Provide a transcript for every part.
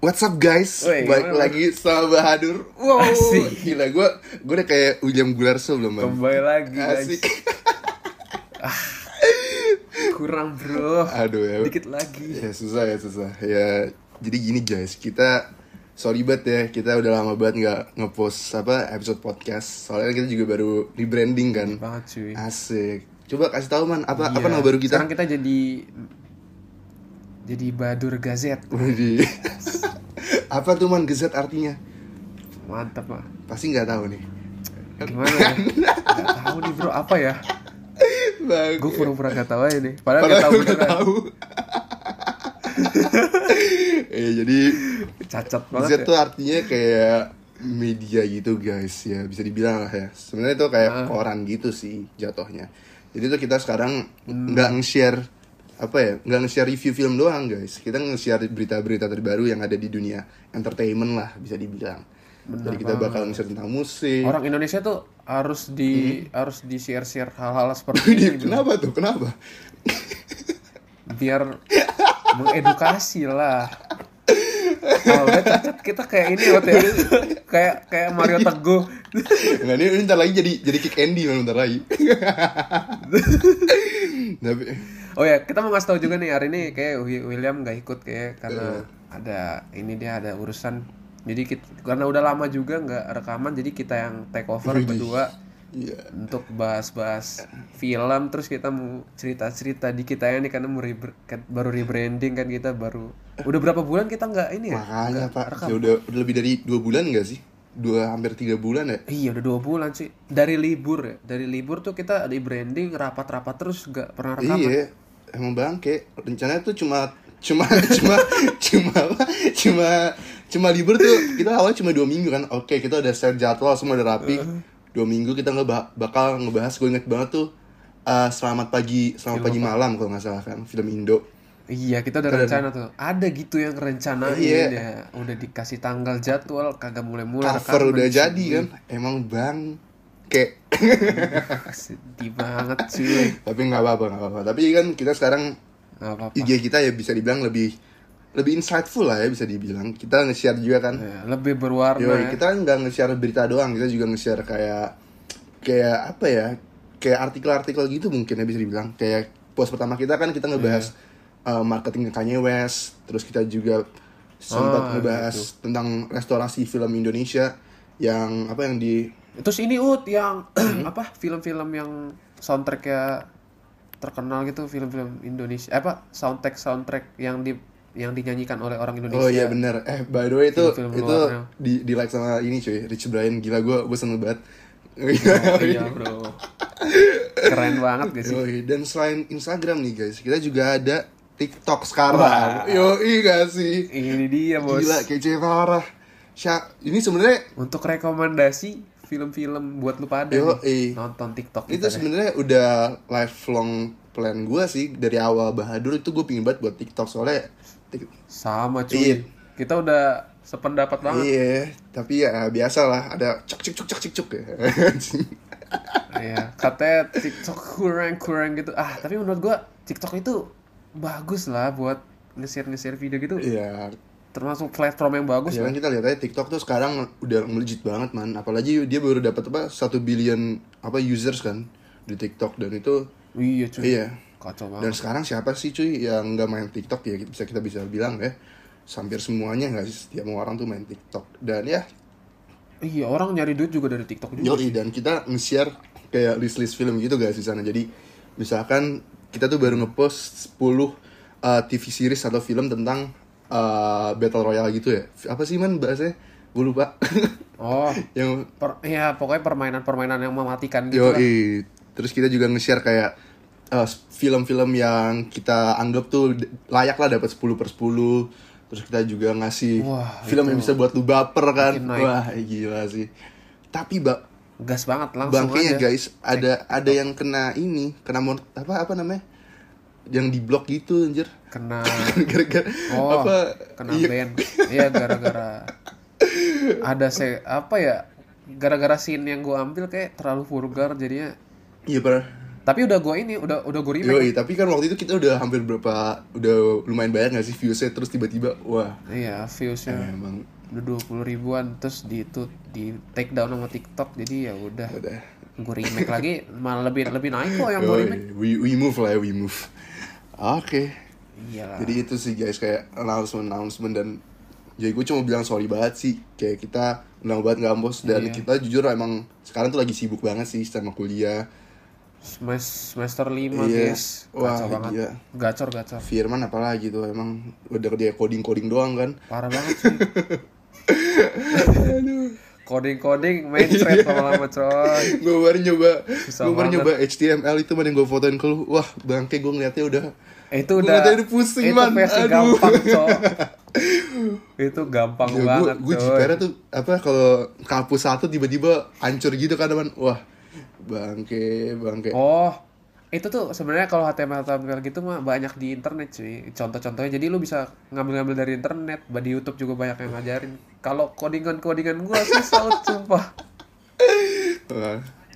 What's up guys? Woi, Balik gimana? lagi sama Bahadur. Wow, Asik. gila gue gue udah kayak William Gularso belum bang? Kembali lagi guys. Asik. Kurang bro. Aduh ya. Dikit lagi. Ya susah ya susah. Ya jadi gini guys, kita sorry banget ya, kita udah lama banget nggak ngepost apa episode podcast. Soalnya kita juga baru rebranding kan. Banget cuy. Asik. Coba kasih tahu man, apa apa Iya. nama baru kita? Sekarang kita jadi jadi Badur. Widih. apa tuh man Gazette artinya? Mantap mah. Pasti nggak tahu nih. Gimana ya? Gak tahu nih bro apa ya? Gue pura-pura gak tahu aja nih. Padahal, Padahal gak tahu beneran. tahu. eh jadi Cacat banget ya. tuh artinya kayak media gitu guys ya bisa dibilang lah ya. Sebenarnya tuh kayak Ah. koran gitu sih jatuhnya. Jadi tuh kita sekarang Hmm. nggak nge-share apa ya nggak nge-share review film doang guys. Kita nge-share berita-berita terbaru yang ada di dunia entertainment lah bisa dibilang. Jadi kita bakal nge-share tentang musik. Orang Indonesia tuh harus di harus di share share hal-hal seperti ini kenapa tuh? Kenapa? Biar mengedukasi lah. Cacat kita kayak ini ya. kayak kayak Mario Teguh. Nggak, ini, ini ntar lagi jadi jadi kick Andy bentar lagi. tapi Oh ya, kita mau ngasih tahu juga nih hari ini kayak Wi- William nggak ikut kayak karena ada ini dia ada urusan. Jadi kita, karena udah lama juga nggak rekaman, jadi kita yang take over berdua iya untuk bahas-bahas film. Terus kita mau cerita-cerita di kita ya nih karena mau rebre- kan baru rebranding kan kita baru. Udah berapa bulan kita nggak ini ya? Makanya pak, rekam. ya udah, udah lebih dari dua bulan nggak sih? Dua hampir tiga bulan ya? Iya udah dua bulan sih dari libur ya dari libur tuh kita di branding rapat-rapat terus nggak pernah rekaman. Iya, emang bangke. Rencananya tuh cuma cuma cuma cuma apa? cuma cuma libur tuh kita awal cuma dua minggu kan. Oke kita udah set jadwal semua udah rapi. Dua minggu kita ngebah bakal ngebahas gue inget banget tuh eh, selamat pagi selamat pagi malam kalau nggak salah kan film Indo. Iya kita udah rencana tuh ada gitu yang rencanain Iya. ya udah dikasih tanggal jadwal kagak mulai-mulai Cover rekaman, udah jadi kan. Emang bang kayak sedih banget cuy tapi nggak apa-apa nggak apa-apa. Tapi kan kita sekarang nggak apa-apa IG kita ya bisa dibilang lebih lebih insightful lah ya bisa dibilang. Kita nge-share juga kan. Ya, lebih berwarna Yoi, ya. kita nggak nge-share berita doang, kita juga nge-share kayak kayak apa ya? Kayak artikel-artikel gitu mungkin ya bisa dibilang. Kayak post pertama kita kan kita ngebahas Iya. uh, marketing Kanye West, terus kita juga sempat Ah, ngebahas gitu. tentang restorasi film Indonesia yang apa yang di terus ini ut yang apa film-film yang soundtracknya terkenal gitu film-film Indonesia eh, apa soundtrack soundtrack yang di yang dinyanyikan oleh orang Indonesia Oh iya bener Eh by the way itu Film-film itu luarnya. di di like sama ini cuy Rich Brian gila gue gue seneng banget. iya bro keren banget Yoi, dan selain Instagram nih guys, kita juga ada TikTok sekarang. Yo, gak sih? ini dia bos Gila, kece parah. Sya, ini sebenarnya untuk rekomendasi film-film buat lu pada Yo, nih, eh. nonton TikTok itu sebenarnya udah lifelong plan gue sih dari awal Bahadur itu gue pingin banget buat TikTok soalnya sama cuy Iya. kita udah sependapat banget iya tapi ya biasa lah ada cek cek cek cek cek cek ya Iya, katanya TikTok kurang kurang gitu. Ah, tapi menurut gua TikTok itu bagus lah buat nge-share nge-share video gitu. Iya, Termasuk platform yang bagus ya kan kita lihat aja TikTok tuh sekarang udah melejit banget man. Apalagi dia baru dapat apa satu billion apa users kan di TikTok dan itu Iya cuy. iya Kacau Dan banget. sekarang siapa sih cuy yang nggak main TikTok ya bisa kita bisa bilang ya hampir semuanya nggak sih setiap orang tuh main TikTok dan ya Iya, orang nyari duit juga dari TikTok juga. yoi dan kita nge-share kayak list-list film gitu guys di sana jadi misalkan kita tuh baru ngepost 10 uh, TV series atau film tentang uh, battle royale gitu ya apa sih man bahasanya gue lupa Oh, yang per, ya pokoknya permainan-permainan yang mematikan gitu lah. Yoi. Terus kita juga nge-share kayak uh, film-film yang kita anggap tuh layak lah dapat 10 per 10. Terus kita juga ngasih Wah, film yang bisa buat lu baper kan. Wah, gila sih. Tapi ba Gas banget langsung bangkainya aja. guys, ada ada yang kena ini, kena mon apa apa namanya? Yang di blok gitu anjir. Kena Gara-gara Oh, apa? kena iya, ban. Iya, gara-gara ada se apa ya? Gara-gara scene yang gua ambil kayak terlalu vulgar jadinya Iya, parah. Tapi udah gue ini, udah udah gue remake. Yoi, tapi kan waktu itu kita udah hampir berapa udah lumayan banyak gak sih viewsnya terus tiba-tiba wah Iya, viewsnya emang udah dua puluh ribuan terus di itu di take down sama TikTok jadi ya udah udah gue remake lagi malah lebih lebih naik kok yang gue remake we, we move lah ya, we move oke. Iya. Jadi itu sih guys kayak announcement announcement dan jadi gue cuma bilang sorry banget sih. Kayak kita undang banget ngampus dan Iya. kita jujur emang sekarang tuh lagi sibuk banget sih sama kuliah. Semes- semester 5 Iya. guys. Wah, gacor banget. gila. gacor gacor. Firman apalagi tuh emang udah dia coding coding doang kan? Parah banget sih. Coding coding main thread lama-lama coy. Gue baru nyoba gue baru nyoba HTML itu mana yang gue fotoin ke lu. Wah bangke gue ngeliatnya udah itu udah udah pusing, itu man. versi Aduh. gampang coy itu gampang gue banget gue jipera tuh apa kalau kapus satu tiba-tiba hancur gitu kan man wah bangke bangke Oh, itu tuh sebenarnya kalau HTML HTML gitu mah banyak di internet cuy. Contoh-contohnya jadi lu bisa ngambil-ngambil dari internet, di YouTube juga banyak yang ngajarin. Kalau codingan-codingan gua susah sumpah.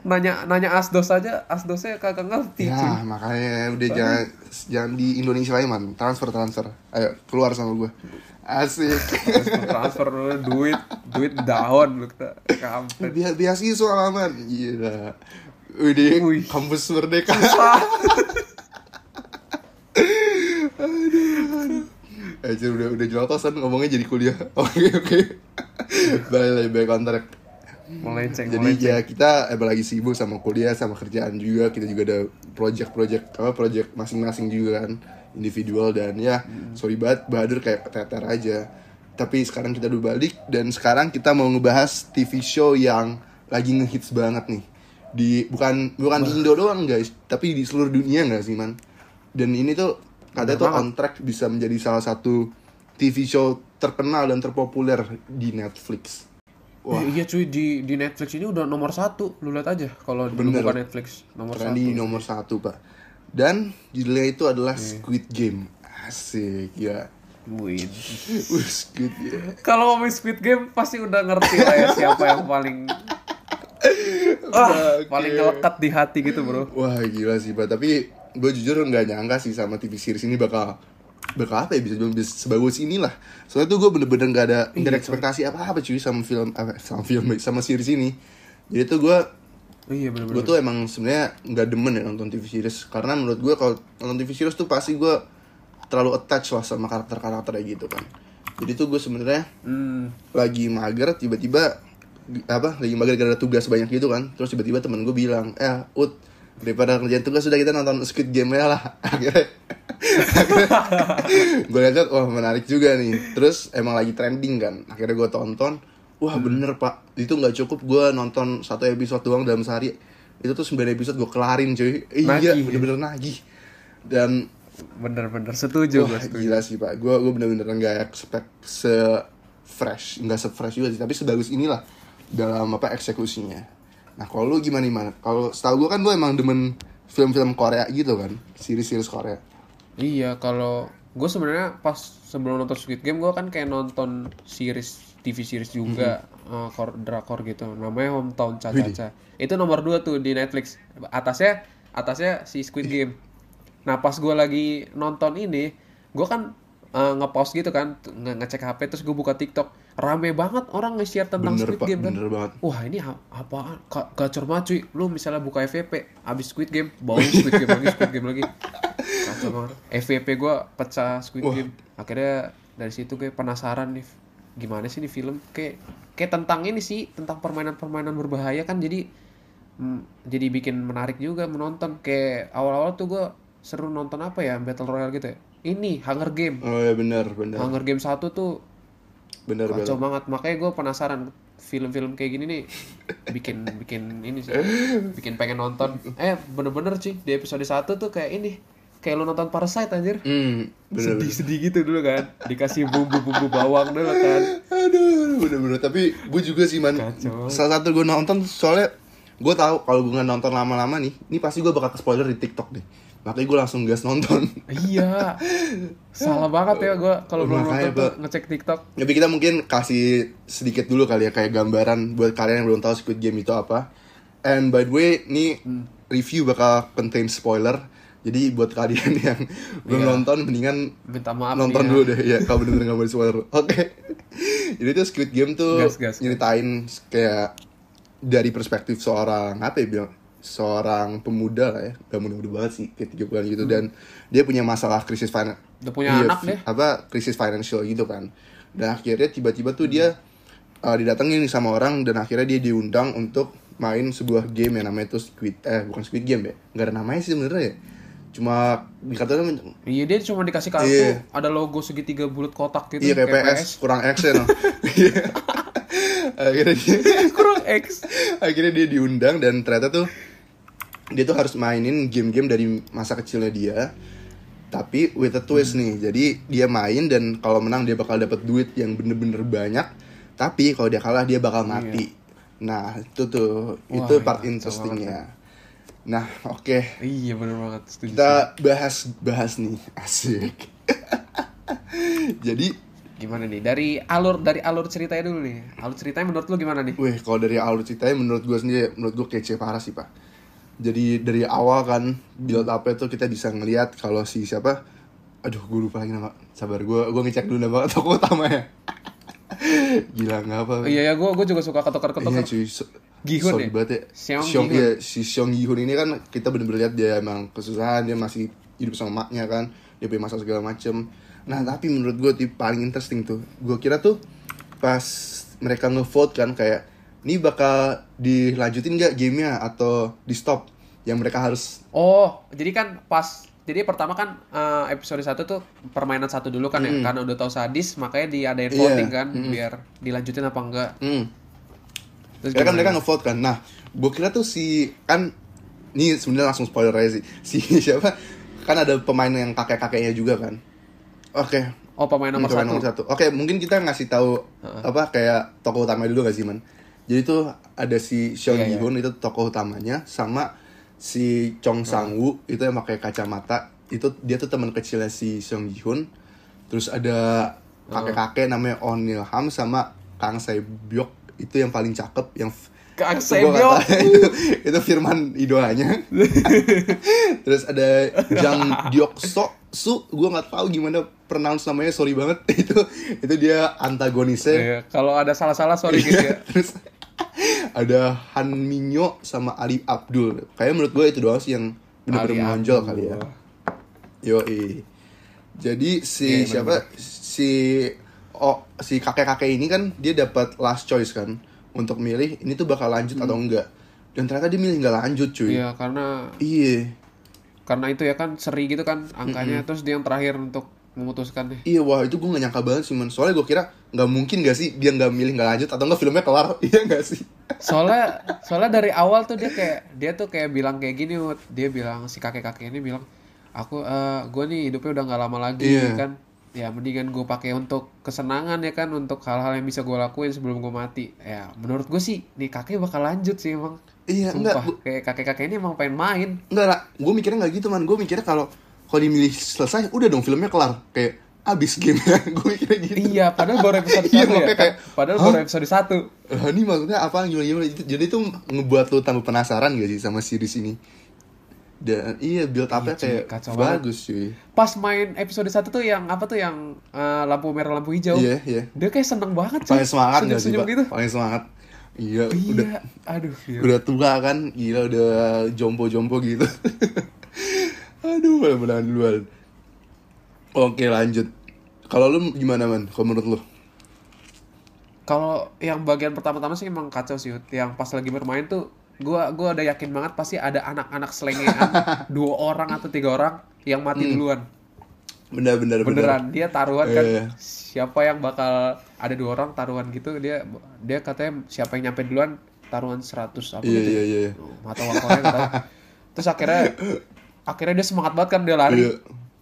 Nanya nanya asdos aja, asdosnya kagak ngerti cuy. ya makanya udah jangan jangan di Indonesia lagi man. Transfer transfer. Ayo keluar sama gue asik. Transfer, duit, duit daun lu kita kampret. biar beasiswa lah man gila udah kampus merdeka. Eh, Cil, udah udah jual kosan ngomongnya jadi kuliah. Oke oke. Balik lagi balik kontrak. Melenceng, Jadi melenceng. ya kita emang lagi sibuk sama kuliah sama kerjaan juga. Kita juga ada project-project apa project masing-masing juga kan individual dan ya sorry banget Bahadur kayak keteter aja. Tapi sekarang kita udah balik dan sekarang kita mau ngebahas TV show yang lagi ngehits banget nih. Di bukan bukan di Indo doang guys, tapi di seluruh dunia nggak sih man? Dan ini tuh katanya tuh on track bisa menjadi salah satu TV show terkenal dan terpopuler di Netflix. Wah, Eh, iya cuy di di Netflix ini udah nomor satu, lu lihat aja kalau bukan Netflix nomor Karena satu. di nomor satu pak dan judulnya itu adalah Iya. Squid Game asik ya. Wih, Squid Game Kalau ngomongin Squid Game pasti udah ngerti lah ya siapa yang paling ah, Oke. paling ngelekat di hati gitu bro. wah gila sih pak tapi gue jujur nggak nyangka sih sama TV series ini bakal bakal apa ya bisa bilang bisa sebagus inilah. Soalnya tuh gue bener-bener nggak ada nggak ada ekspektasi apa apa cuy sama film apa sama film sama series ini. Jadi tuh gue Iya gue tuh emang sebenarnya nggak demen ya nonton TV series. Karena menurut gue kalau nonton TV series tuh pasti gue terlalu attach lah sama karakter-karakternya gitu kan. Jadi tuh gue sebenarnya Hmm, lagi mager tiba-tiba apa lagi mager gara-gara tugas banyak gitu kan. Terus tiba-tiba temen gue bilang eh ut daripada kerjaan tugas sudah kita nonton Squid Game ya lah. Akhirnya, gue lihat wah menarik juga nih. Terus emang lagi trending kan. Akhirnya gue tonton. Wah bener pak. Itu nggak cukup gue nonton satu episode doang dalam sehari. Itu tuh 9 episode gue kelarin cuy. Iya bener-bener nagih. Dan bener-bener setuju Wah, gue setuju. gila sih pak. Gue gue bener-bener nggak expect se fresh nggak se fresh juga sih. Tapi sebagus inilah dalam apa eksekusinya nah kalau lu gimana gimana kalau setahu gue kan lu emang demen film-film Korea gitu kan? Series-series Korea. Iya kalau gue sebenarnya pas sebelum nonton Squid Game gue kan kayak nonton series TV series juga eh, kor- drakor gitu. Namanya Hometown Cha Cha Cha. itu nomor 2 tuh di Netflix. Atasnya atasnya si Squid Game. Nah pas gue lagi nonton ini gue kan eh, nge-pause gitu kan nge- ngecek HP terus gue buka TikTok rame banget orang nge-share tentang bener Squid Game kan? Bener banget. Wah ini apaan? Gacor banget cuy. Lu misalnya buka FVP Abis Squid Game Bawa Squid Game lagi Squid Game lagi. Kacau banget. FVP gue pecah Squid Wah. Game. Akhirnya dari situ gue penasaran nih Gimana sih nih film? Kayak kayak tentang ini sih Tentang permainan-permainan berbahaya kan Jadi mm, Jadi bikin menarik juga menonton. Kayak awal-awal tuh gue Seru nonton apa ya Battle Royale gitu ya? Ini Hunger Game. Oh ya bener bener. Hunger Game 1 tuh bener bener. kacau banget. Makanya gue penasaran film-film kayak gini nih bikin bikin ini sih bikin pengen nonton. Eh bener-bener sih di episode 1 tuh kayak ini kayak lu nonton Parasite anjir. Bener sedih-sedih gitu dulu kan dikasih bumbu-bumbu bawang dulu kan. Aduh bener-bener tapi gue juga sih man Kacau. salah satu gue nonton soalnya gue tahu kalau gue nonton lama-lama nih ini pasti gue bakal ke spoiler di TikTok deh makanya gue langsung gas nonton iya salah banget ya gue kalau belum nonton tuh ngecek TikTok Tapi kita mungkin kasih sedikit dulu kali ya kayak gambaran buat kalian yang belum tahu Squid Game itu apa. And by the way, ini review bakal contain spoiler. Jadi buat kalian yang belum Iya. nonton mendingan Minta maaf nonton ya. dulu deh ya kalau bener-bener nggak boleh spoiler. Oke. Jadi tuh Squid Game tuh Gas, gas. nyeritain kayak dari perspektif seorang apa ya bilang seorang pemuda lah ya gak muda-muda banget sih kayak 30 gitu dan dia punya masalah krisis finance Udah punya anak deh. apa krisis financial gitu kan dan akhirnya tiba-tiba tuh dia uh, didatengin sama orang dan akhirnya dia diundang untuk main sebuah game yang namanya tuh Squid eh bukan Squid Game ya nggak ada namanya sih sebenarnya ya cuma dikatakan Iya dia cuma dikasih kartu, Iya. ada logo segitiga bulat kotak gitu. iya kayak PS kurang X ya no? Iya. akhirnya dia Kurang X. akhirnya dia diundang dan ternyata tuh dia tuh harus mainin game-game dari masa kecilnya dia tapi with a twist nih jadi dia main dan kalau menang dia bakal dapat duit yang bener-bener banyak tapi kalau dia kalah dia bakal mati nah itu tuh Wah, itu iya, part kacau interestingnya nah oke Iya bener banget. Setuju. kita bahas bahas nih asik jadi Gimana nih? Dari alur dari alur ceritanya dulu nih. Alur ceritanya menurut lu gimana nih? Wih, kalau dari alur ceritanya menurut gue sendiri, menurut gue kece parah sih pak. Jadi dari awal kan build up itu kita bisa ngelihat kalau si siapa, aduh gue lupa lagi nama, sabar gue gue ngecek dulu nama toko utamanya. Gila nggak apa? Oh, iya ya, gue gue juga suka ketukar-ketukar. Iya cuy, so, Gihun sorry ya? banget ya. Seong Seong, Gihun. iya, si Seong Gihun ini kan kita bener-bener lihat dia emang kesusahan, dia masih hidup sama maknya kan, dia punya masalah segala macem. Nah tapi menurut gue tuh paling interesting tuh, gue kira tuh pas mereka ngevote kan kayak ini bakal dilanjutin nggak gamenya atau di stop? Yang mereka harus Oh, jadi kan pas jadi pertama kan eh, episode 1 tuh permainan satu dulu kan ya karena udah tahu sadis makanya diadain Iya, voting kan biar dilanjutin apa enggak. hmm, Terus ya kan mereka ngevote kan. Nah gue kira tuh si kan ini sebenarnya langsung spoiler aja sih. Si siapa? Kan ada pemain yang kakek kakeknya juga kan. Oke. Oh, pemain nomor Hmm, pemain satu. nomor satu. Oke mungkin kita ngasih tahu apa kayak tokoh utamanya dulu gak sih man jadi tuh ada si Seong Iya, iya. Gi-hun itu tokoh utamanya sama si Chong Sang Woo itu yang pakai kacamata. Itu dia tuh teman kecilnya si Seong Gi-hun terus ada kakek-kakek namanya Oh Il Ham sama Kang Sae Byok itu yang paling cakep yang Kang Gua Sae nggak Byok. tahu, itu, itu firman idolanya terus ada Jang Diok So Su gue nggak tahu gimana pronounce namanya sorry banget. Itu itu dia antagonisnya Iya, kalau ada salah-salah sorry gitu ya. terus ada Han Minyo sama Ali Abdul. Kayaknya menurut gue itu doang sih yang benar-benar menonjol kali ya. Yo jadi si Iya, siapa? si oh si kakek-kakek ini kan dia dapat last choice kan untuk milih ini tuh bakal lanjut atau enggak. Dan ternyata dia milih nggak lanjut cuy. Hmm. Iya, karena iya. karena itu ya kan seri gitu kan angkanya. Terus dia yang terakhir untuk memutuskan nih. Iya wah itu gue gak nyangka banget sih man Soalnya gue kira nggak mungkin gak sih dia nggak milih nggak lanjut Atau nggak filmnya kelar. Iya gak sih? Soalnya soalnya dari awal tuh dia kayak dia tuh kayak bilang kayak gini dia bilang si kakek-kakek ini bilang aku eh gue nih hidupnya udah nggak lama lagi Iya. kan. Ya mendingan gue pakai untuk kesenangan ya kan untuk hal-hal yang bisa gue lakuin sebelum gue mati. Ya menurut gue sih nih kakek bakal lanjut sih emang. Iya enggak Sumpah, kayak kakek-kakek ini emang pengen main. Enggak lah Gue mikirnya nggak gitu man. Gue mikirnya kalau kalau dimilih selesai Udah dong filmnya kelar. Kayak abis game Gue mikirnya gitu. Iya padahal baru episode Iya, satu ya makanya kayak, padahal hah? baru episode satu. Lah ini maksudnya apa? Gimana gimana? Jadi itu ngebuat lu tambah penasaran gak sih sama series ini? Dan iya build up-nya Iya, kayak kacau bagus cuy. Pas main episode satu tuh yang apa tuh yang eh, lampu merah lampu hijau. Iya iya. Dia kayak seneng banget cuy. Paling semangat gak sih Senyum-senyum pak? gitu. Paling semangat. Iya udah. iya aduh iya. udah tua kan? Gila udah jompo-jompo gitu aduh mudah-mudahan duluan oke lanjut kalau lu gimana man kalau menurut lu Kalau yang bagian pertama-tama sih emang kacau sih, yang pas lagi bermain tuh gua gua ada yakin banget pasti ada anak-anak selengean dua orang atau tiga orang yang mati duluan. bener bener bener Beneran dia taruhan kan Iya. siapa yang bakal ada dua orang taruhan gitu dia dia katanya siapa yang nyampe duluan taruhan 100 apa iya gitu. iya ya. iya Mata nggak tahu. Terus akhirnya akhirnya dia semangat banget kan dia lari. Iya.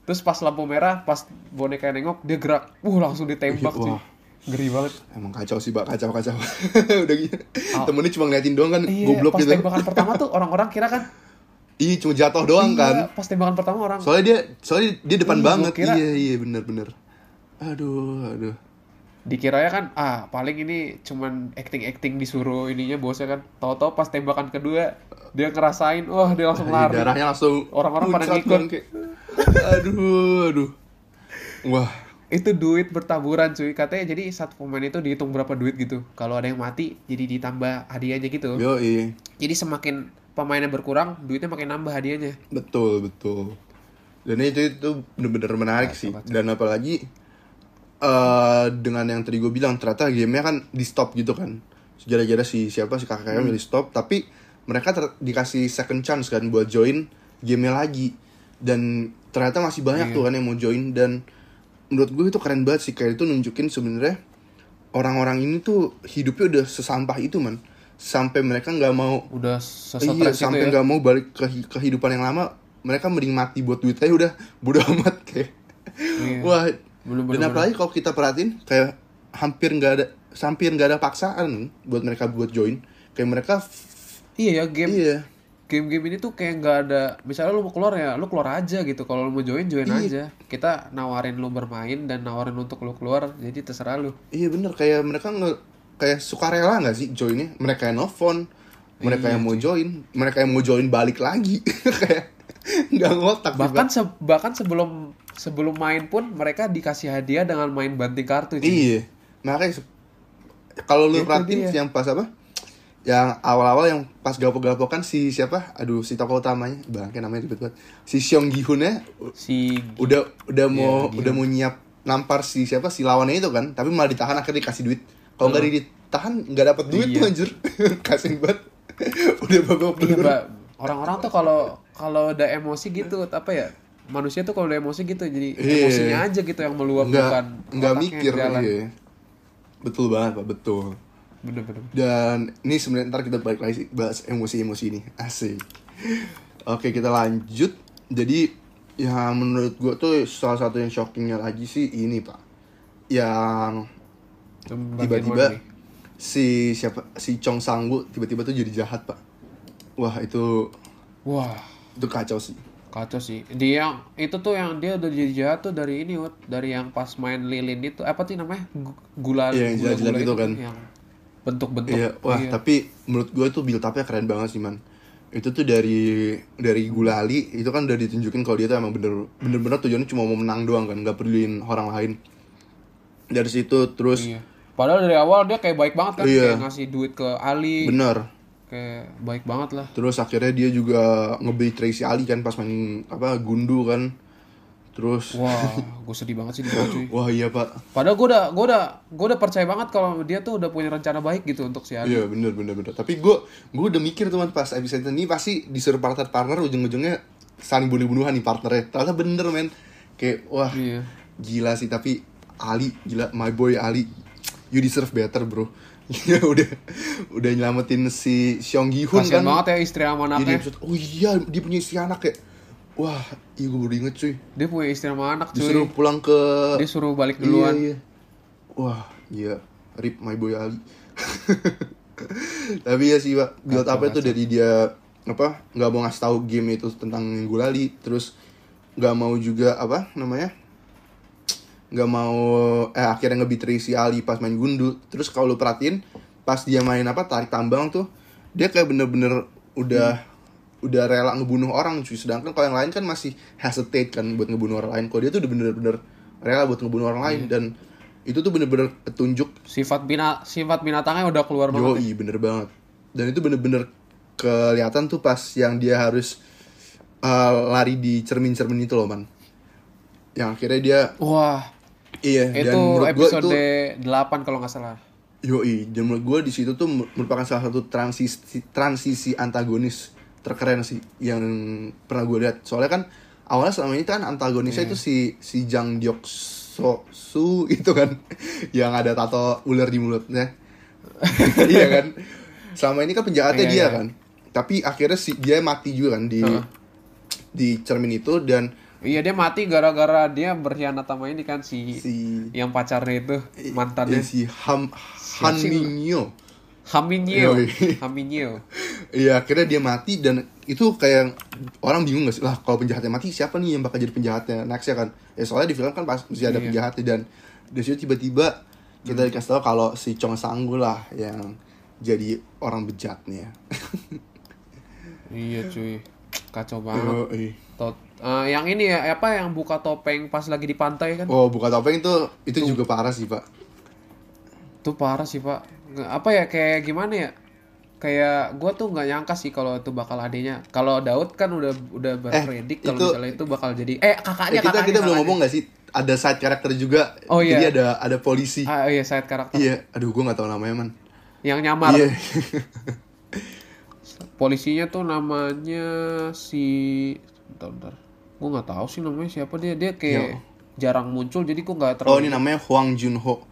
Terus pas lampu merah, pas boneka nengok, dia gerak. Uh, langsung ditembak cuy. Wah. Ngeri banget. emang kacau sih pak kacau kacau udah gitu temennya cuma ngeliatin doang kan Iya, goblok pas gitu tembakan pertama tuh orang-orang kira kan iya cuma jatuh doang kan iya, pas tembakan pertama orang soalnya dia soalnya dia depan Iya, banget kira- iya iya bener bener aduh aduh dikiranya kan ah paling ini cuman acting acting disuruh ininya bosnya kan. Tahu-tahu pas tembakan kedua dia ngerasain wah dia langsung lari. darahnya langsung Orang-orang pada ngikut. kayak, aduh aduh. Wah. Itu duit bertaburan cuy. Katanya jadi satu pemain itu dihitung berapa duit gitu. Kalau ada yang mati jadi ditambah hadiahnya gitu. Yo jadi semakin pemainnya berkurang duitnya makin nambah hadiahnya. Betul betul. Dan itu itu bener-bener menarik sih. dan apalagi eh dengan yang tadi gue bilang ternyata gamenya kan di stop gitu kan gara-gara si siapa si kakaknya Hmm. milih stop tapi mereka ter- dikasih second chance kan buat join gamenya lagi dan ternyata masih banyak Iya. tuh kan yang mau join dan menurut gue itu keren banget sih kayak itu nunjukin sebenarnya orang-orang ini tuh hidupnya udah sesampah itu man sampai mereka nggak mau udah iya sesetres itu sampai ya nggak mau balik ke hi- kehidupan yang lama mereka mending mati buat duit aja udah bodo amat kayak Iya. wah Bener-bener. dan apalagi kalau kita perhatiin kayak hampir nggak ada hampir nggak ada paksaan buat mereka buat join. Kayak mereka iya ya game iya. game-game ini tuh kayak nggak ada misalnya lu mau keluar ya lu keluar aja gitu. Kalau lu mau join join Iya. aja. Kita nawarin lu bermain dan nawarin untuk lu keluar jadi terserah lu. Iya bener. Kayak mereka nge kayak sukarela nggak sih joinnya? Mereka yang nelfon mereka Iya, yang mau join mereka yang mau join balik lagi. Kayak nggak ngotak bahkan se- bahkan sebelum sebelum main pun mereka dikasih hadiah dengan main banting kartu cuy. Iya. Makanya kalau lu perhatiin yang pas apa? Yang awal-awal yang pas galpok-galpokan si siapa? Aduh, si tokoh utamanya, bangke namanya ribet banget. Si Seong Gi Hoon-nya si udah udah mau Iya, udah mau nyiap nampar si siapa si lawannya itu kan, tapi malah ditahan akhirnya dikasih duit. Kalau nggak ditahan nggak dapat duit Iya. tuh anjir. Kasian banget. udah babak iya belur. orang-orang tuh kalau kalau udah emosi gitu apa ya manusia tuh kalau udah emosi gitu jadi Iya. emosinya aja gitu yang meluap Nggak bukan nggak mikir jalan. iya. Betul banget, Pak, betul. bener-bener Dan ini sebenarnya ntar kita balik lagi bahas emosi-emosi ini. Asik. Oke, kita lanjut. Jadi yang menurut gue tuh salah satu yang shockingnya lagi sih ini pak. Yang tiba-tiba si siapa si Chong Sang Woo tiba-tiba tuh jadi jahat pak. Wah itu wah itu kacau sih. Kacau sih dia yang itu tuh yang dia udah jadi jahat tuh dari ini Wut. dari yang pas main lilin itu apa sih namanya Gu- gula Iya, yang gula, jilat-jilat gitu kan. yang bentuk-bentuk Iya, wah tapi menurut gue tuh build up-nya keren banget sih man. Itu tuh dari dari Gulali itu kan udah ditunjukin kalau dia tuh emang bener bener-bener tujuannya cuma mau menang doang kan, nggak peduliin orang lain. Dari situ terus iya padahal dari awal dia kayak baik banget kan Iya. kayak ngasih duit ke Ali bener kayak baik banget lah Terus akhirnya dia juga ngebeli Tracy Ali kan pas main apa gundu kan. Terus wah gue sedih banget sih di situ, cuy wah iya pak. padahal gue udah gue udah gue udah percaya banget kalau dia tuh udah punya rencana baik gitu untuk si Ali Iya bener bener bener. Tapi gue gue udah mikir teman pas episode ini pasti disuruh partner partner ujung-ujungnya saling bunuh bunuhan nih partnernya. Ternyata bener men. Kayak wah iya gila sih tapi Ali gila my boy Ali. You deserve better bro. Iya udah udah nyelamatin si Seong Gi kasian kan. banget ya istri sama Jadi anaknya episode, oh iya dia punya istri anak kayak wah iya gue baru inget cuy. dia punya istri sama anak cuy disuruh pulang ke dia suruh balik duluan Iya, iya. Wah, iya. Rip my boy Ali. Tapi ya sih, Pak. Build apa itu dari dia apa? nggak mau ngasih tahu game itu tentang Gulali, terus nggak mau juga apa namanya? Nggak mau eh akhirnya ngebitri si Ali pas main gundu. Terus kalau lu perhatiin pas dia main apa tarik tambang tuh, dia kayak bener-bener udah udah rela ngebunuh orang cuy. Sedangkan kalau yang lain kan masih hesitate kan buat ngebunuh orang lain. Kalau dia tuh udah bener-bener rela buat ngebunuh orang lain dan itu tuh bener-bener petunjuk sifat bina sifat binatangnya udah keluar banget ya. Yoi, bener banget. Dan itu bener-bener kelihatan tuh pas yang dia harus uh, lari di cermin-cermin itu loh, man. Yang akhirnya dia, wah iya, itu dan episode itu, 8 kalau nggak salah yoi, dan menurut gue di situ tuh merupakan salah satu transisi, transisi antagonis terkeren sih yang pernah gue lihat. Soalnya kan awalnya selama ini kan antagonisnya itu si si Jang Dyok So Su itu kan yang ada tato ular di mulutnya. iya kan? Selama ini kan penjahatnya Iya, dia iya. kan. Tapi akhirnya si dia mati juga kan di Heeh. di cermin itu dan iya dia mati gara-gara dia berkhianat sama ini kan si, si yang pacarnya itu mantannya eh, si Ham. Haminyo Yoi. Haminyo Iya akhirnya dia mati dan itu kayak orang bingung gak sih lah kalau penjahatnya mati siapa nih yang bakal jadi penjahatnya next ya kan ya soalnya di film kan pas masih ada Iya. penjahatnya dan dari situ tiba-tiba kita dikasih tahu kalau si Chong Sanggu lah yang jadi orang bejat nih ya. Iya cuy. Kacau banget. Yoi. Eh, yang ini ya apa yang buka topeng pas lagi di pantai kan? Oh, buka topeng itu itu juga parah sih, Pak. Itu parah sih, Pak. Apa ya kayak gimana ya? Kayak gua tuh nggak nyangka sih kalau itu bakal adanya. Kalau Daud kan udah udah berpredik kalau itu- misalnya itu bakal jadi eh kakaknya Eh, kita kakaknya. kita belum ngomong gak sih ada side karakter juga. Oh, iya. Jadi ada ada polisi. Ah iya side karakter Iya, aduh gua nggak tahu namanya, Man. yang nyamar. Iya. Polisinya tuh namanya si bentar, bentar. Gua nggak tahu sih namanya siapa dia. Dia kayak jarang muncul jadi gua nggak terlalu oh, ini namanya Huang Junho.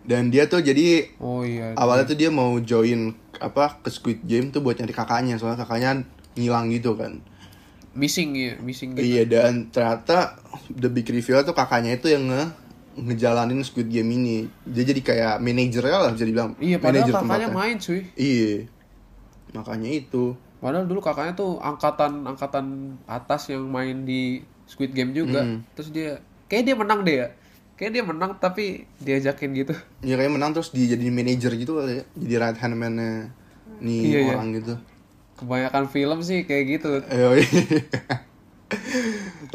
Dan dia tuh jadi Oh iya. awalnya tuh dia mau join apa ke Squid Game tuh buat nyari kakaknya soalnya kakaknya ngilang gitu kan Missing ya, missing gitu. iya dan ternyata the big reveal tuh kakaknya itu yang nge ngejalanin Squid Game ini dia jadi kayak manajernya lah bisa dibilang Iya, padahal manajer kakaknya tempatnya. main cuy. iya makanya itu Padahal dulu kakaknya tuh angkatan angkatan atas yang main di Squid Game juga. Hmm. Terus dia kayak dia menang deh ya. Kayak dia menang tapi diajakin gitu. ya kayak menang terus dia jadi manajer gitu kali ya jadi right hand man-nya nih Iya, iya. orang gitu Kebanyakan film sih kayak gitu. Eh,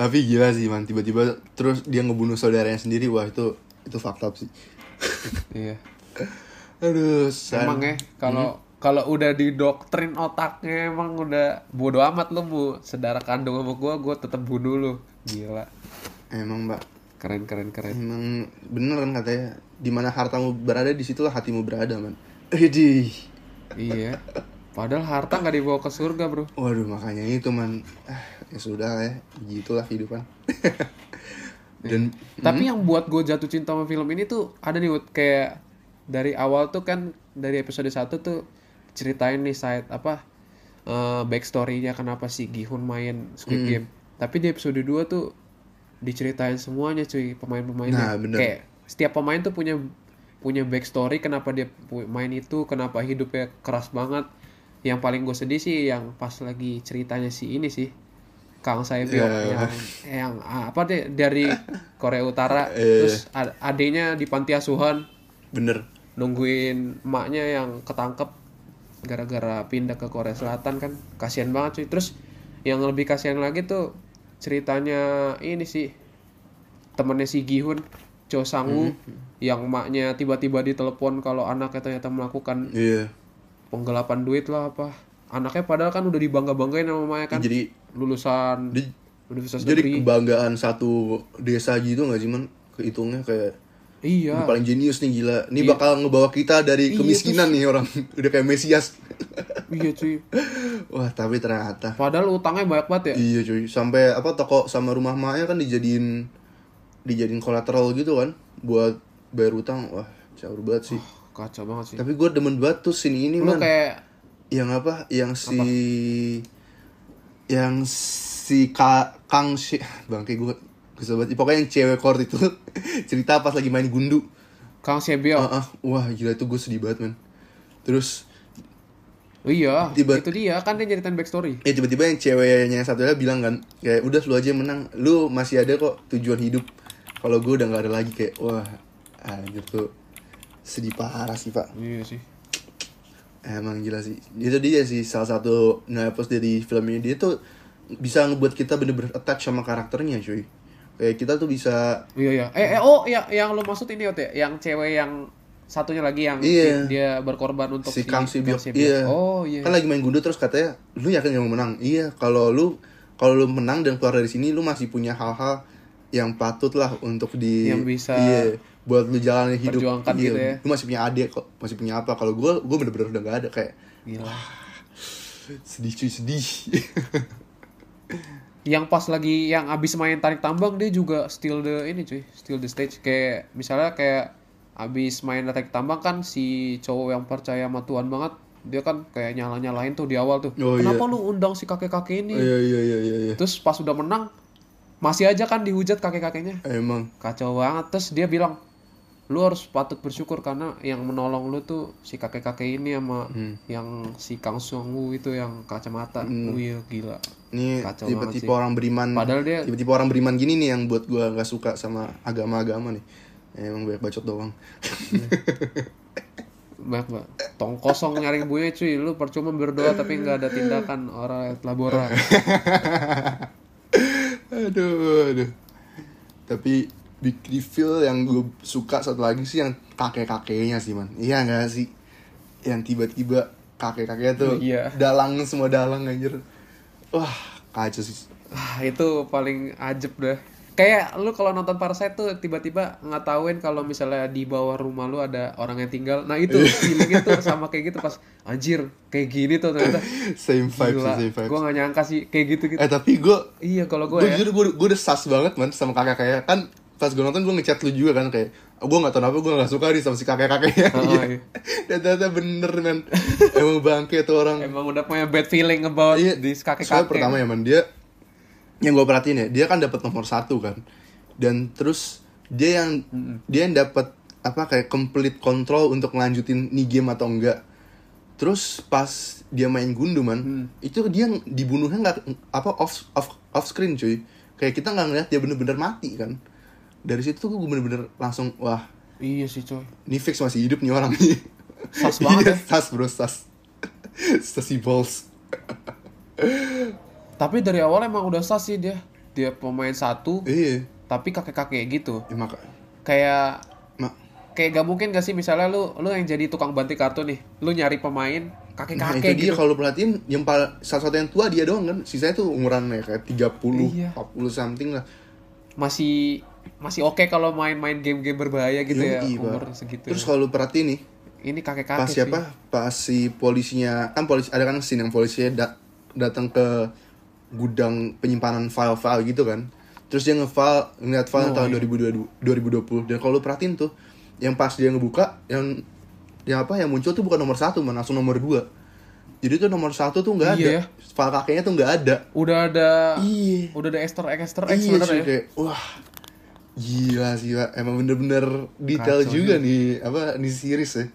Tapi gila sih man, tiba-tiba terus dia ngebunuh saudaranya sendiri, wah itu itu fakta sih. iya. Aduh. Emang ya kalau kalau udah didoktrin otaknya emang udah bodo amat lu mau saudara kandung sama gua, gua tetap bunuh lu. Gila. Emang mbak, Keren keren keren. emang bener kan katanya, di mana hartamu berada di situlah hatimu berada man. Idi. iya. Padahal harta nggak dibawa ke surga, Bro. Waduh makanya itu man, ah, ya sudah ya, begitulah kehidupan. Dan Tapi yang buat gue jatuh cinta sama film ini tuh ada nih kayak dari awal tuh kan dari episode 1 tuh ceritain nih side apa eh backstory-nya kenapa si Gihun main Squid Hmm. Game. Tapi di episode 2 tuh diceritain semuanya cuy pemain-pemainnya. Nah, bener. Kayak setiap pemain tuh punya punya backstory kenapa dia main itu, kenapa hidupnya keras banget. Yang paling gue sedih sih yang pas lagi ceritanya si ini sih. Kang Saebyeok Ya. yang yang ah, apa deh dari Korea Utara Iya. terus ad- adiknya di panti asuhan bener, nungguin emaknya yang ketangkep gara-gara pindah ke Korea Selatan kan kasihan banget cuy terus yang lebih kasihan lagi tuh ceritanya ini sih temennya si Gihun Cho Sang-woo yang emaknya tiba-tiba ditelepon kalau anaknya ternyata melakukan iya. penggelapan duit lah apa anaknya padahal kan udah dibangga-banggain sama emaknya kan Jadi lulusan di- universitas jadi negeri kebanggaan satu desa gitu nggak sih man? Kehitungnya kayak iya Ini paling jenius nih gila. Ini Iya. bakal ngebawa kita dari Iya, kemiskinan nih orang. Udah kayak Mesias. iya cuy Wah, tapi ternyata padahal utangnya banyak banget ya iya cuy. Sampai apa toko sama rumah maknya kan dijadiin dijadiin kolateral gitu kan buat bayar utang. Wah, jauh banget sih. kacau banget sih Tapi gue demen banget tuh scene ini lu man. kayak Yang apa? Yang si yang si Ka, Kang si bangke gue banget. Pokoknya yang cewek kort itu cerita pas lagi main gundu. Kang Sebio. Ah, ah. wah gila itu gue sedih banget man. Terus oh, iya Tiba- itu dia. Kan dia nyeritain backstory. Ya tiba-tiba yang ceweknya yang satunya bilang kan kayak udah lu aja yang menang. Lu masih ada kok tujuan hidup. Kalau gue udah nggak ada lagi kayak wah anjir tuh sedih parah sih pak. Iya sih. Emang gila sih. Itu dia sih salah satu nepos dari film ini dia tuh bisa ngebuat kita bener-bener attach sama karakternya cuy kayak kita tuh bisa iya iya. Eh, eh oh ya yang lu maksud ini Ot, ya yang cewek yang satunya lagi yang Iya. dia berkorban untuk si Kang Sibyok Sebyok. iya. Oh iya. Kan lagi main gundu terus katanya lu yakin gak mau menang? Iya kalau lu kalau lu menang dan keluar dari sini lu masih punya hal-hal yang patut lah untuk di Yang bisa iya buat lu jalani hidup. iya, gitu ya. lu masih punya adik kok masih punya apa? Kalau gue gue bener-bener udah gak ada kayak gila. Sedih cuy sedih yang pas lagi yang abis main tarik tambang dia juga still the ini cuy still the stage. Kayak misalnya kayak abis main tarik tambang kan si cowok yang percaya sama Tuhan banget dia kan kayak nyala nyalain tuh di awal tuh. Oh, kenapa lu undang si kakek kakek ini iya iya iya iya iya. terus pas udah menang masih aja kan dihujat kakek kakeknya emang. Kacau banget. Terus dia bilang lu harus patut bersyukur karena yang menolong lu tuh si kakek kakek ini sama Hmm. yang si Kang Sungwoo itu yang kacamata. Wih gila. Ini tipe-tipe orang beriman. Padahal dia- tipe-tipe orang beriman gini nih yang buat gue nggak suka sama agama-agama nih. Emang banyak bacot doang. Mbak, mbak, tong kosong nyaring buaya cuy, lu percuma berdoa tapi nggak ada tindakan. Orang telah borak. aduh aduh. Tapi big reveal yang gue suka satu lagi sih yang kakek kakeknya sih man iya nggak sih yang tiba-tiba kakek kakeknya tuh Iya. dalang semua dalang anjir wah kacau sih Ah, itu paling ajeb dah. Kayak lu kalau nonton Parasite tuh tiba-tiba ngetahuin kalau misalnya di bawah rumah lu ada orang yang tinggal. Nah, itu feeling itu sama kayak gitu pas anjir, kayak gini tuh ternyata. same vibes Gila, same vibes gue gak nyangka sih kayak gitu gitu. eh tapi gue Iya kalau gue gue ya. jujur gue gue udah sas banget man sama kakek kakeknya kan pas gue nonton gue ngechat lu juga kan kayak gue gak tau kenapa gue gak suka nih sama si kakek kakeknya Oh, iya. dan ternyata bener man emang bangke tuh orang. Emang udah punya bad feeling about Iya, this kakek soalnya kakek. pertama ya man dia yang gue perhatiin ya dia kan dapat nomor satu kan. Dan terus dia yang dia yang dapat apa kayak complete control untuk ngelanjutin nih game atau enggak. Terus pas dia main gundu man Hmm. itu dia dibunuhnya nggak apa off off off screen cuy. Kayak kita nggak ngeliat dia bener-bener mati kan dari situ gue bener-bener langsung wah Iya sih coy. ini fix masih hidup nih orang nih Sas banget ya. Iya, sas bro sas sas si balls Tapi dari awal emang udah sah sih dia. Dia pemain satu, iya tapi kakek-kakek gitu. ya, maka Kayak mak kayak gak mungkin gak sih misalnya lu lu yang jadi tukang banting kartu nih lu nyari pemain kakek Nah, kakek itu dia gitu kalau lu perhatiin yang pal- salah satu yang tua dia doang kan. Sisanya tuh umuran ya kayak 30, Iya. 40 something lah. masih masih oke kalau main-main game-game berbahaya gitu ya Yoi, Pak. umur segitu Terus kalau lu perhatiin nih, ini kakek kakek pas siapa? Pas si polisinya, kan polisi ada kan scene yang polisinya da- datang ke gudang penyimpanan file-file gitu kan. Terus dia nge-file, ngeliat file Oh, tahun iya. 2022 2020 dan kalau lu perhatiin tuh yang pas dia ngebuka yang yang apa yang muncul tuh bukan nomor satu man, langsung nomor dua jadi tuh nomor satu tuh nggak ada Iya ya. file kakeknya tuh nggak ada udah ada iya udah ada Easter egg Easter egg iya ya. kayak wah gila sih pak. Emang bener-bener detail Kacau juga nih apa nih series ya.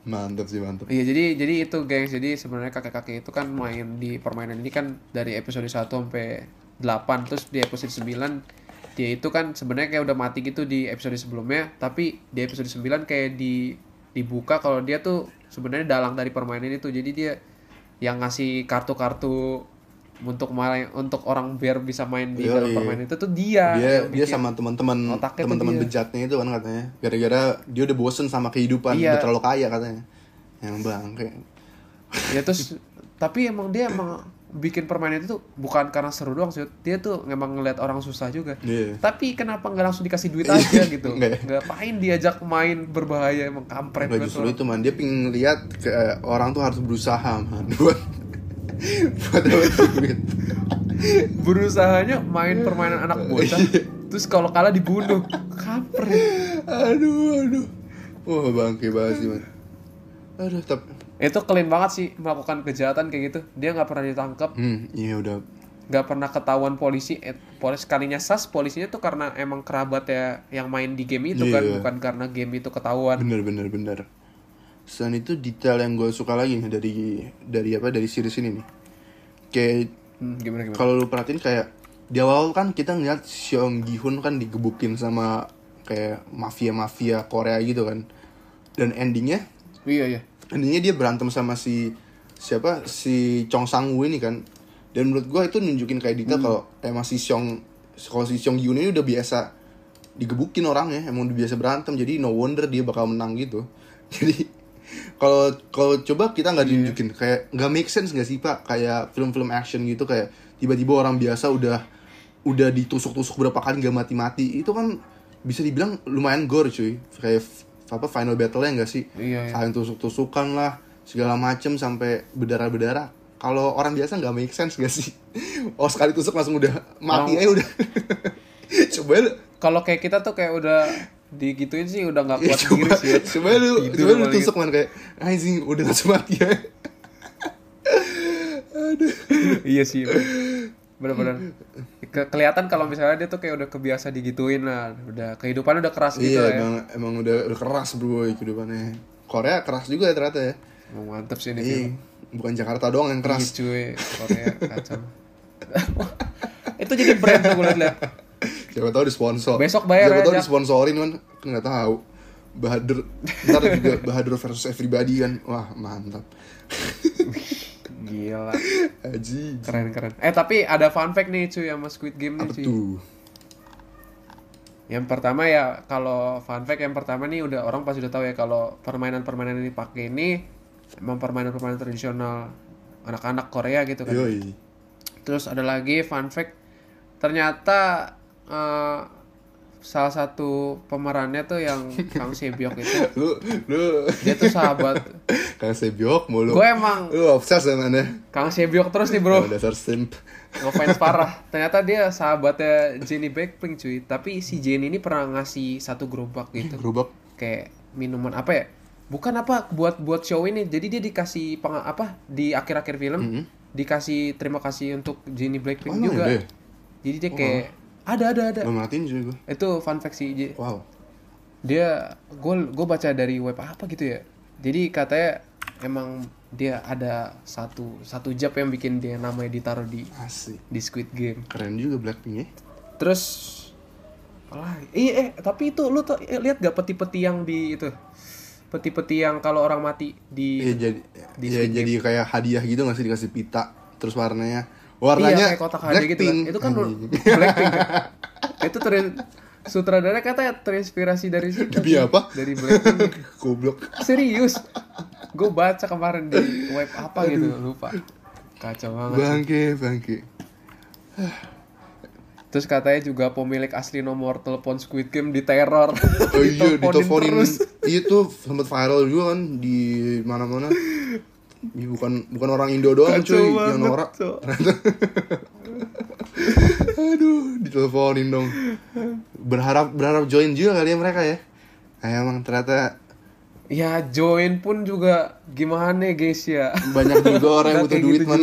Mantap sih mantap Iya jadi jadi itu gengs jadi sebenarnya kakek-kakek itu kan main di permainan ini kan dari episode 1 sampai 8 terus di episode 9 dia itu kan sebenarnya kayak udah mati gitu di episode sebelumnya tapi di episode 9 kayak di dibuka kalau dia tuh sebenarnya dalang dari permainan itu. Jadi dia yang ngasih kartu-kartu untuk main untuk orang biar bisa main di Yoi. dalam permainan itu tuh dia dia dia sama teman-teman teman-teman bejatnya itu kan katanya. Gara-gara dia udah bosen sama kehidupan Iya. udah terlalu kaya katanya. Yang bang kayak ya terus tapi emang dia emang bikin permainan itu tuh bukan karena seru doang sih. Dia tuh memang ngeliat orang susah juga. Iya. tapi kenapa nggak langsung dikasih duit aja gitu? Nggak. Ngapain diajak main berbahaya emang kampret Nggak banget justru itu man. Dia pengen lihat ke orang tuh harus berusaha man buat buat dapat duit berusahanya main permainan anak bocah Iya. terus kalau kalah dibunuh. Kampret aduh aduh. Wah bangke banget sih man aduh tapi itu clean banget sih melakukan kejahatan kayak gitu. Dia nggak pernah ditangkap hmm iya udah. Nggak pernah ketahuan polisi eh, polis kalinya sas. Polisinya tuh karena emang kerabat ya yang main di game itu kan Iya. bukan karena game itu ketahuan. Bener bener bener selain itu detail yang gue suka lagi nih dari dari apa dari series ini nih. Kayak Hmm, gimana gimana? kalau lu perhatiin kayak di awal kan kita ngeliat Seong Gi Hun kan digebukin sama kayak mafia mafia Korea gitu kan. Dan endingnya iya iya. endingnya dia berantem sama si siapa? Si Chong Sang Woo ini kan. Dan menurut gua itu nunjukin kayak detail kalau emang si Seong kalau si Seong Gi Hun ini udah biasa digebukin orangnya emang udah biasa berantem jadi no wonder dia bakal menang gitu. Jadi kalau kalau coba kita nggak ditunjukin kayak nggak make sense nggak sih pak? Kayak film-film action gitu kayak tiba-tiba orang biasa udah udah ditusuk-tusuk berapa kali nggak mati-mati. Itu kan bisa dibilang lumayan gore cuy. Kayak apa final battle-nya nggak sih? Iya, iya. saling tusuk-tusukan lah segala macem sampai berdarah-berdarah. Kalau orang biasa nggak make sense gak sih? Oh sekali tusuk langsung udah mati Orang- aja udah coba lu. Kalau kayak kita tuh kayak udah digituin sih udah nggak ya, kuat diri coba, sih ya. coba lu Tidur coba lu paling tusuk man kayak anjing udah langsung mati ya. Iya sih bener-bener. Ke- kelihatan kalau misalnya dia tuh kayak udah kebiasa digituin lah udah kehidupannya udah keras gitu iya ya. emang emang udah, udah keras bro kehidupannya. Korea keras juga ya ternyata ya. Emang mantep sih ini Iya, film. bukan Jakarta doang yang Iya, keras. cuy Korea kacau. Itu jadi brand tuh gue liat Siapa tahu di sponsor. Besok bayar Siapa tahu aja. disponsorin kan kan nggak tahu. Bahadur ntar juga Bahadur versus everybody kan. Wah, mantap. Gila. Aji. Keren keren. Eh tapi ada fun fact nih cuy sama Squid Game nih cuy. tuh? Yang pertama ya kalau fun fact yang pertama nih udah orang pasti udah tahu ya kalau permainan-permainan ini pakai ini emang permainan-permainan tradisional anak-anak Korea gitu kan. Yoi. Terus ada lagi fun fact ternyata eh, salah satu pemerannya tuh yang Kang Sebyok itu Lu lu dia tuh sahabat Kang Sebyok mulu. gue emang Lu obses dia. Kang Sebyok terus nih bro Dasar simp. ngefans parah ternyata dia sahabatnya Jenny Blackpink cuy tapi si Jenny ini pernah ngasih satu gerobak gitu Gerobak. kayak minuman apa ya bukan apa buat buat show ini jadi dia dikasih peng, apa di akhir-akhir film Mhm. dikasih terima kasih untuk Jenny Blackpink Oh, juga ya? jadi dia kayak ada ada ada Belum matiin gue. itu fun fact sih J. Wow. dia gue gue baca dari web apa gitu ya jadi katanya emang dia ada satu satu job yang bikin dia namanya ditaruh di Asik. di Squid Game Keren juga Blackpink ya. terus alah iya eh tapi itu lu tuh eh, lihat gak peti-peti yang di itu peti-peti yang kalau orang mati di Iya jadi Di ya, jadi kayak hadiah gitu nggak sih dikasih pita terus warnanya warnanya iya kayak kotak hadiah gitu kan. Itu kan. Blackpink kan? itu ter sutradara katanya terinspirasi dari situ Demi apa? dari Blackpink Goblok. serius gue baca kemarin di web apa gitu lupa kacau banget Bangke, bangke. terus katanya juga pemilik asli nomor telepon Squid Game diteror Oh iya, Diteleponin terus. Iya tuh sempat viral juga kan di mana-mana. Bukan bukan orang Indo doang Kacau cuy, yang banget, norak. Cok. Aduh, diteleponin dong. Berharap berharap join juga kali ya mereka ya. Eh, emang ternyata Ya join pun juga gimana guys ya. banyak juga orang yang butuh duit gitu man.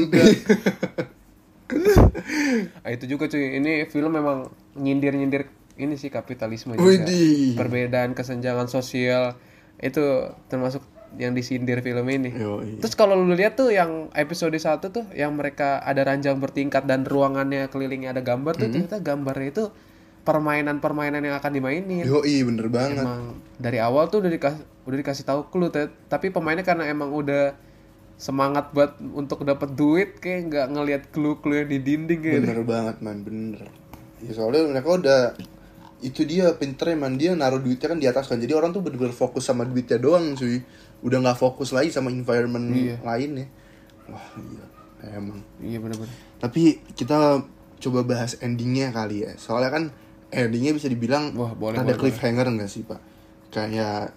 ah, itu juga cuy. Ini film memang nyindir-nyindir ini sih kapitalisme juga. Widih. Perbedaan kesenjangan sosial itu termasuk yang disindir film ini. Yoi. Terus kalau lu lihat tuh yang episode 1 tuh yang mereka ada ranjang bertingkat dan ruangannya kelilingnya ada gambar tuh ternyata gambarnya itu permainan-permainan yang akan dimainin. Yoi, bener banget. Emang dari awal tuh udah dikasih udah dikasih tahu clue tapi pemainnya karena emang udah semangat buat untuk dapat duit kayak nggak ngelihat clue-clue yang di dinding kayak Bener banget man, bener. Ya soalnya mereka udah itu dia pinternya man dia naruh duitnya kan di atas kan jadi orang tuh bener-bener fokus sama duitnya doang cuy udah nggak fokus lagi sama environment Iya. lain ya. Wah iya. Emang. Iya bener-bener. Tapi kita coba bahas endingnya kali ya. Soalnya kan endingnya bisa dibilang Wah, boleh, ada boleh, cliffhanger nggak sih pak? Kayak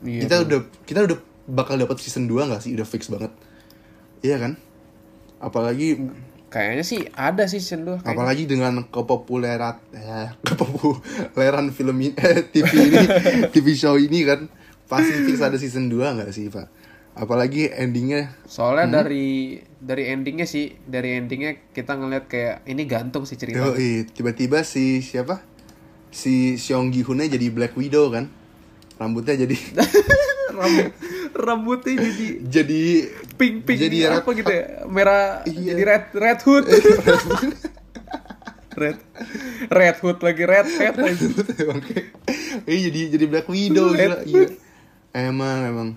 iya kita udah kita udah bakal dapat season 2 nggak sih? Udah fix banget. Iya kan? Apalagi kayaknya sih ada sih season 2 kayaknya. apalagi dengan kepopuleran eh, kepopuleran film ini eh, TV ini TV show ini kan pasti fix ada season 2 nggak sih pak? Apalagi endingnya. Soalnya Hmm? dari dari endingnya sih dari endingnya kita ngeliat kayak ini gantung sih cerita tiba-tiba si siapa? Si Seong Gi Hunnya jadi Black Widow kan? Rambutnya jadi Rambut, rambutnya jadi jadi pink pink Jadi apa gitu ya? merah Iya. jadi red red hood. Red red hood lagi red hat lagi. Iya jadi jadi Black Widow gila. Iya. Emang emang.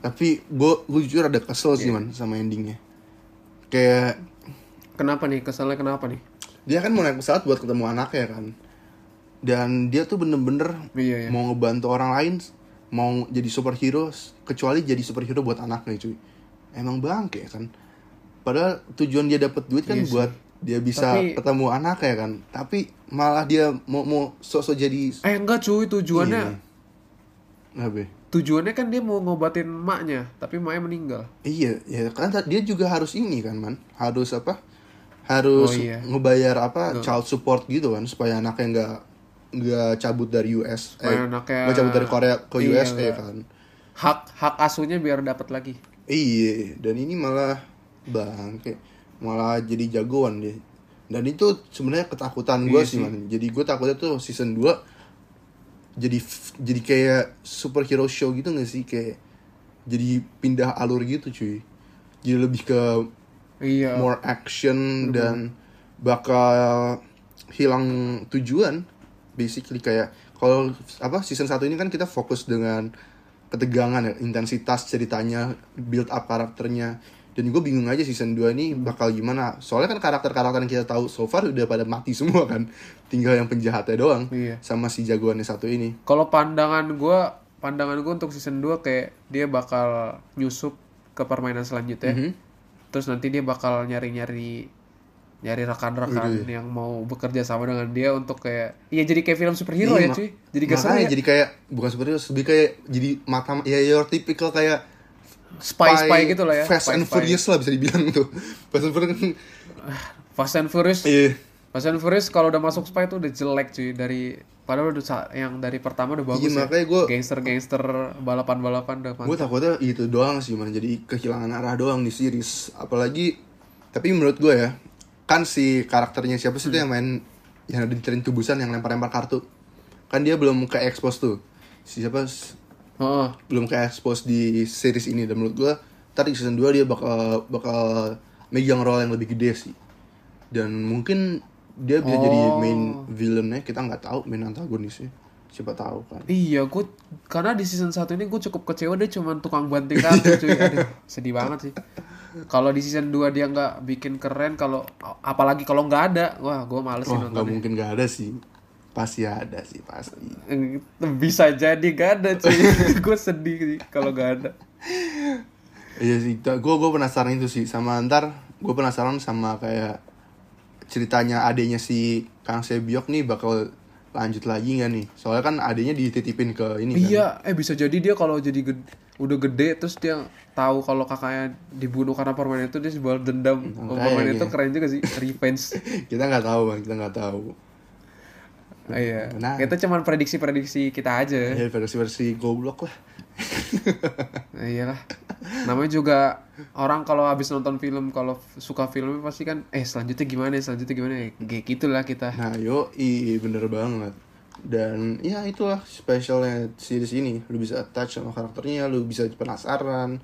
Tapi gue gue jujur ada kesel Iya. sih man sama endingnya. Kayak kenapa nih keselnya kenapa nih dia kan mau naik pesawat buat ketemu anaknya kan. Dan dia tuh bener-bener Iya, iya. mau ngebantu orang lain, mau jadi superhero, kecuali jadi superhero buat anaknya cuy. Emang bangke kan. Padahal tujuan dia dapat duit kan Iya sih. buat dia bisa Tapi- ketemu anaknya kan. Tapi malah dia mau mau sosok jadi eh enggak cuy tujuannya Iya. Apa? Tujuannya kan dia mau ngobatin emaknya tapi emaknya meninggal Iya, ya kan dia juga harus ini kan, man. Harus apa? Harus Oh, iya. ngebayar apa child support gitu kan supaya anaknya nggak nggak cabut dari US, Supaya eh, anaknya- nggak cabut dari Korea ke Iya, USA nggak. kan. hak hak asuhnya biar dapat lagi Iya, dan ini malah bangke, malah jadi jagoan dia. Dan itu sebenarnya ketakutan gue Iya sih, sih. man. Jadi gue takutnya tuh season 2 jadi jadi kayak superhero show gitu gak sih? Kayak jadi pindah alur gitu cuy. Jadi lebih ke iya. more action dan bakal hilang tujuan basically. Kayak kalau apa season 1 ini kan kita fokus dengan ketegangan ya intensitas ceritanya build up karakternya dan gue bingung aja season 2 ini bakal gimana soalnya kan karakter-karakter yang kita tahu so far udah pada mati semua kan tinggal yang penjahatnya doang Iya. sama si jagoannya satu ini Kalau pandangan gua pandangan gua untuk season 2 kayak dia bakal nyusup ke permainan selanjutnya. Mhm. Terus nanti dia bakal nyari-nyari nyari rekan-rekan yang mau bekerja sama dengan dia untuk kayak iya jadi kayak film superhero Iya, ya cuy. Jadi gak ya. jadi kayak bukan superhero lebih kayak jadi mata ya your typical kayak spy spy gitu lah ya. Fast Spy- and spy. Furious lah bisa dibilang tuh. Fast and Furious kan Fast and Furious. iya. Fast and Furious kalau udah masuk spy tuh udah jelek cuy. Dari padahal udah yang dari pertama udah bagus Iya, ya. makanya gua- gangster-gangster balapan-balapan udah gue takutnya itu doang sih man jadi kehilangan arah doang di series. Apalagi tapi menurut gue ya kan si karakternya siapa sih tuh yang main yang ada di tren tubusan yang lempar-lempar kartu? Kan dia belum ke expose tuh. Si siapa Oh, belum ke expose di series ini. Dan menurut gue tadi season 2 dia bakal bakal megang role yang lebih gede sih. Dan mungkin dia bisa jadi Oh. main villainnya. Kita nggak tahu main antagonisnya. Siapa tahu kan. Iya, gue karena di season 1 ini gue cukup kecewa dia cuma tukang banting kartu cuy. Aduh, sedih banget sih. Kalau di season 2 dia nggak bikin keren, kalau apalagi kalau nggak ada, wah gue males sih oh nggak mungkin nggak ada sih pasti ada sih pasti Eh, Bisa jadi gak ada cuy. gue sedih sih kalau nggak ada. Iya sih, gue gue penasaran itu sih sama ntar gue penasaran sama kayak ceritanya adanya si Kang Sebiok nih bakal lanjut lagi nggak nih? Soalnya kan adanya dititipin ke ini kan. Iya, eh bisa jadi dia kalau jadi ged- udah gede terus dia tahu kalau kakaknya dibunuh karena permainan itu dia balas dendam. Permainan itu keren juga sih, revenge. kita nggak tahu bang, kita nggak tahu. Iya. Benar. Itu cuman prediksi-prediksi kita aja. Ya versi-versi goblok lah. Nah, iyalah. Namanya juga orang kalau habis nonton film kalau suka film pasti kan eh selanjutnya gimana ya, selanjutnya gimana ya. Kayak gitulah kita. Nah yo, i bener banget. Dan ya itulah spesialnya series ini. Lu bisa touch sama karakternya, lu bisa penasaran.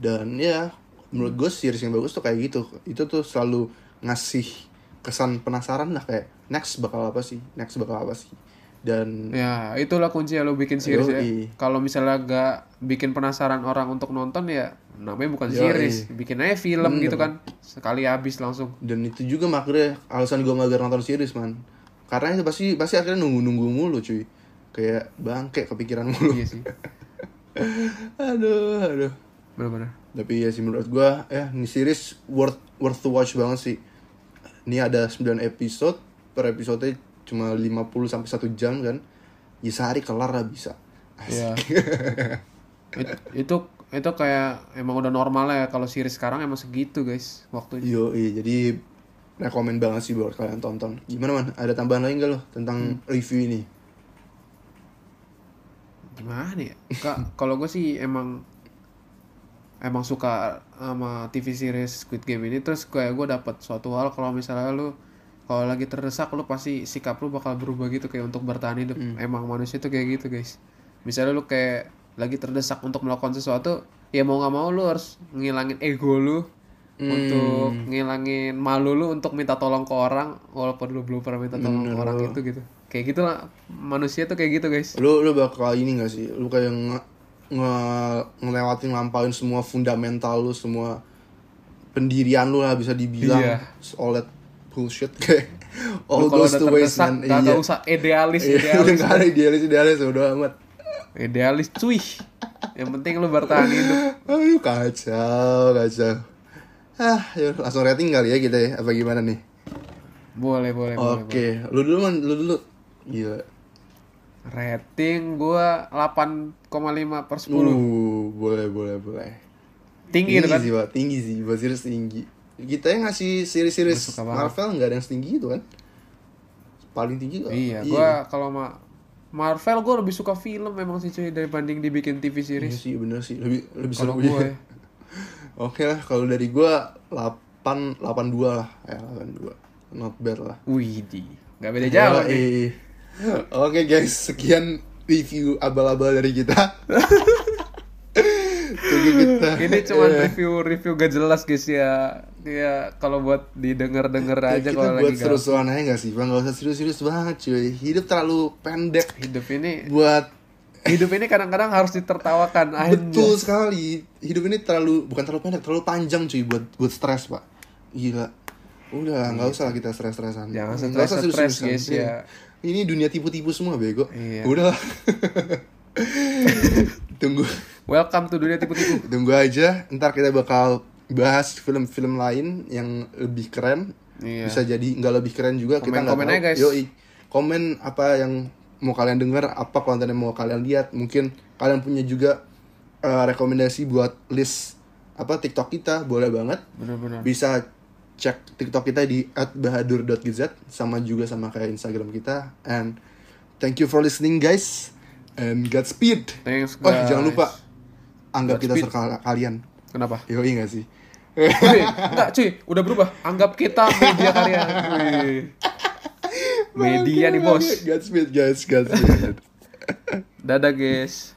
Dan ya menurut gue series yang bagus tuh kayak gitu. Itu tuh selalu ngasih kesan penasaran lah kayak next bakal apa sih, next bakal apa sih. Dan Ya, itulah kunci lo bikin series ya. Yoi. Kalau misalnya gak bikin penasaran orang untuk nonton ya namanya bukan Yoi. series, bikin aja film gitu kan. Sekali habis langsung. dan itu juga makanya alasan gue mager nonton series man. Karena itu pasti pasti akhirnya nunggu-nunggu mulu cuy. Kayak bangke kepikiran mulu. iya sih. aduh, aduh. Benar-benar. Tapi ya sih menurut gua ya ini series worth worth to watch banget sih. Ini ada 9 episode, per episode cuma 50 sampai 1 jam kan. Ya sehari kelar lah bisa. Iya. It- itu itu kayak emang udah normal ya kalau series sekarang emang segitu guys waktunya. Yo, iya jadi rekomen banget sih buat kalian tonton. Gimana man? Ada tambahan lain gak lo tentang review ini? gimana ya kak kalau gue sih emang emang suka sama TV series Squid Game ini terus kayak gue dapat suatu hal kalau misalnya lu kalau lagi terdesak lu pasti sikap lu bakal berubah gitu kayak untuk bertahan hidup. Emang manusia tuh kayak gitu guys. Misalnya lu kayak lagi terdesak untuk melakukan sesuatu ya mau nggak mau lu harus ngilangin ego lu untuk ngilangin malu lu untuk minta tolong ke orang walaupun lu belum pernah minta tolong ke orang itu gitu kayak gitulah manusia tuh kayak gitu guys. Lu lu bakal ini gak sih? Lu kayak nge, nge ngelewatin lampauin semua fundamental lu, semua pendirian lu lah bisa dibilang Iya. all that bullshit kayak all goes to waste man. gak, Iya. usah idealis Iya, udah idealis gak ada idealis idealis udah amat. idealis cuy yang penting lu bertahan hidup Aduh kacau kacau. Ah, yuk, langsung rating kali ya kita ya, apa gimana nih? boleh boleh boleh Oke, lu dulu man, lu dulu. Gila. rating gua 8,5 per 10 Uh, boleh boleh boleh. tinggi itu kan sih, Pak. Tinggi sih, buat series tinggi. Kita yang ngasih series-series. Marvel nggak ada yang setinggi itu kan? Paling tinggi kok. iya gua kalau ma Marvel gua lebih suka film memang sih cuy dibanding dibikin TV Iya series sih, bener sih. Lebih lebih kalau seru gua ya. ya Oke lah, kalau dari gua 8 82 lah. Ya, 82. Not bad lah. wih di nggak beda jauh nih Yoi. Oke guys, sekian review abal-abal dari kita. Tunggu kita. Ini cuma review review gak jelas guys ya. Ya kalau buat didengar denger Ya, aja kita kalau buat lagi galau. seru-seruan aja gak sih bang? Gak usah serius-serius banget cuy. Hidup terlalu pendek hidup ini buat hidup ini kadang-kadang harus ditertawakan aja betul sekali. Hidup ini terlalu bukan terlalu pendek terlalu panjang cuy buat buat stres pak. Gila. Udah nggak usah lah kita stres-stresan. Jangan stres-stres, guys, ya. Ini dunia tipu-tipu semua bego. Iya. udah. Tunggu. Welcome to dunia tipu-tipu. Tunggu aja ntar kita bakal bahas film-film lain yang lebih keren. Iya. bisa jadi nggak lebih keren juga kita nggak Komen-komen tahu. aja, guys. Yoi. komen apa yang mau kalian dengar apa konten yang mau kalian lihat. Mungkin kalian punya juga eh, rekomendasi buat list apa TikTok kita. Boleh banget. Bener-bener bisa cek TikTok kita di @bahadur.gz sama juga sama kayak Instagram kita and thank you for listening guys and Godspeed. Thanks, Oh, guys. jangan lupa anggap kita serka kalian. kenapa Yoi gak sih? Enggak cuy, udah berubah. Anggap kita media. Wih. Media nih bos. Godspeed guys, Godspeed. Dadah guys.